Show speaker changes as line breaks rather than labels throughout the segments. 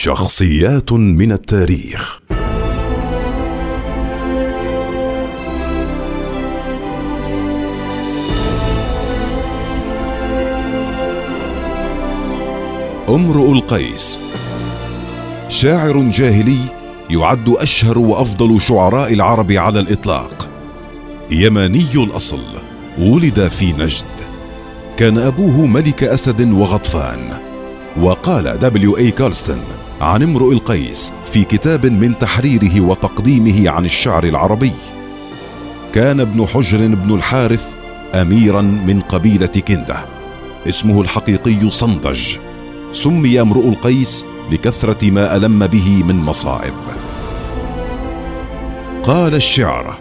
شخصيات من التاريخ. امرؤ القيس. شاعر جاهلي يعد أشهر وأفضل شعراء العرب على الإطلاق. يماني الأصل ولد في نجد. كان أبوه ملك أسد وغطفان. وقال دبليو اي كارلستون عن امرؤ القيس في كتاب من تحريره وتقديمه عن الشعر العربي. كان ابن حجر بن الحارث اميرا من قبيلة كنده اسمه الحقيقي صندج. سمي امرؤ القيس لكثرة ما ألم به من مصائب. قال الشعر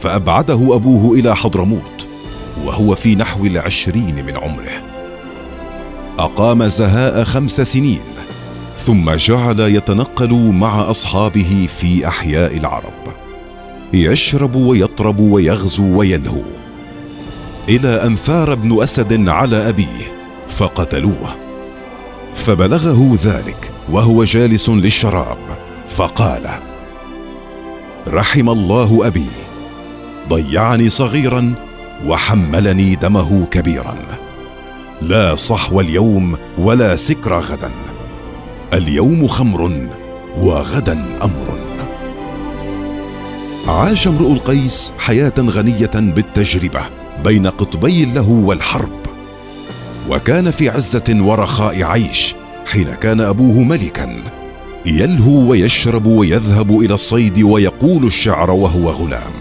فأبعده أبوه إلى حضرموت وهو في نحو العشرين من عمره. أقام زهاء خمس سنين ثم جعل يتنقل مع أصحابه في أحياء العرب. يشرب ويطرب ويغزو ويلهو. إلى أن ثار ابن أسد على أبيه فقتلوه. فبلغه ذلك وهو جالس للشراب فقال رحم الله أبي ضيعني صغيرا وحملني دمه كبيرا. لا صحو اليوم ولا سكر غدا. اليوم خمر وغدا أمر. عاش امرؤ القيس حياة غنية بالتجربة بين قطبي له والحرب. وكان في عزة ورخاء عيش حين كان أبوه ملكا. يلهو ويشرب ويذهب إلى الصيد ويقول الشعر وهو غلام.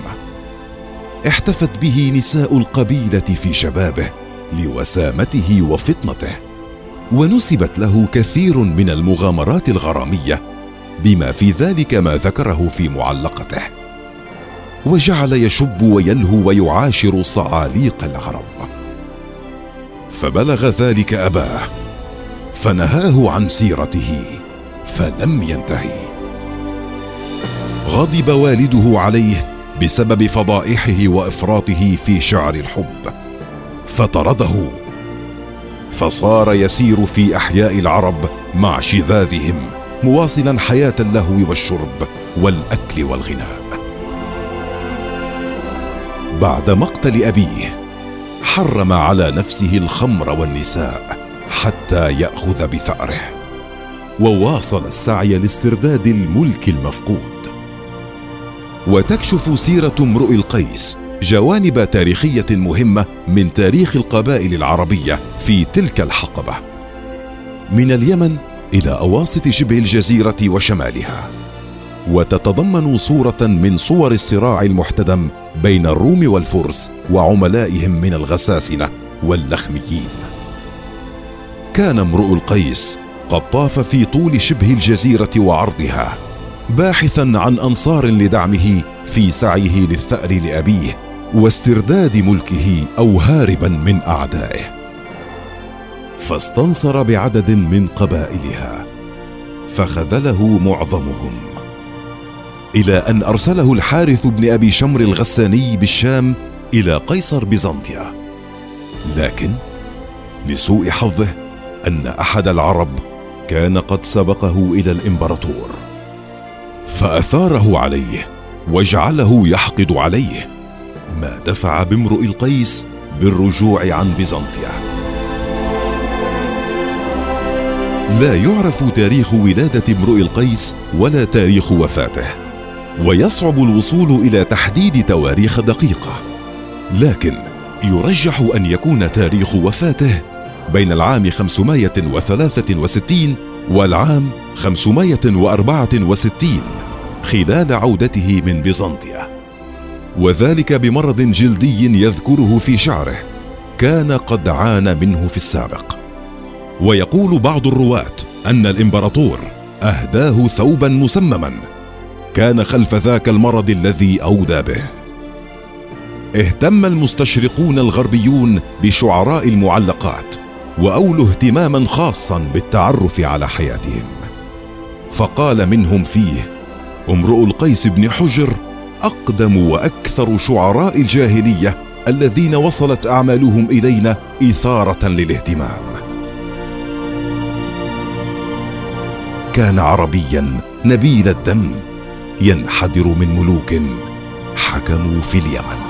احتفت به نساء القبيلة في شبابه لوسامته وفطنته ونسبت له كثير من المغامرات الغرامية بما في ذلك ما ذكره في معلقته. وجعل يشب ويلهو ويعاشر صعاليق العرب. فبلغ ذلك أباه فنهاه عن سيرته فلم ينتهي. غضب والده عليه بسبب فضائحه وإفراطه في شعر الحب. فطرده. فصار يسير في أحياء العرب مع شذاذهم مواصلا حياة اللهو والشرب والأكل والغناء. بعد مقتل أبيه حرم على نفسه الخمر والنساء حتى يأخذ بثأره وواصل السعي لاسترداد الملك المفقود. وتكشف سيرة امرؤ القيس جوانب تاريخية مهمة من تاريخ القبائل العربية في تلك الحقبة. من اليمن إلى أواسط شبه الجزيرة وشمالها. وتتضمن صورة من صور الصراع المحتدم بين الروم والفرس وعملائهم من الغساسنة واللخميين. كان امرؤ القيس قد طاف في طول شبه الجزيرة وعرضها باحثا عن أنصار لدعمه في سعيه للثأر لأبيه واسترداد ملكه أو هاربا من أعدائه. فاستنصر بعدد من قبائلها فخذله معظمهم. إلى أن أرسله الحارث بن أبي شمر الغساني بالشام إلى قيصر بيزنطيا لكن لسوء حظه أن أحد العرب كان قد سبقه إلى الإمبراطور فأثاره عليه وجعله يحقد عليه. ما دفع بامرؤ القيس بالرجوع عن بيزنطيا لا يعرف تاريخ ولادة امرؤ القيس ولا تاريخ وفاته ويصعب الوصول إلى تحديد تواريخ دقيقة. لكن يرجح أن يكون تاريخ وفاته بين العام 563 والعام 564 خلال عودته من بيزنطيا وذلك بمرض جلدي يذكره في شعره. كان قد عانى منه في السابق. ويقول بعض الرواة أن الإمبراطور أهداه ثوبا مسمما. كان خلف ذاك المرض الذي أودى به. اهتم المستشرقون الغربيون بشعراء المعلقات وأولوا اهتماما خاصا بالتعرف على حياتهم. فقال منهم فيه امرؤ القيس بن حجر أقدم وأكثر شعراء الجاهلية الذين وصلت أعمالهم إلينا إثارة للاهتمام. كان عربيا نبيل الدم ينحدر من ملوك حكموا في اليمن.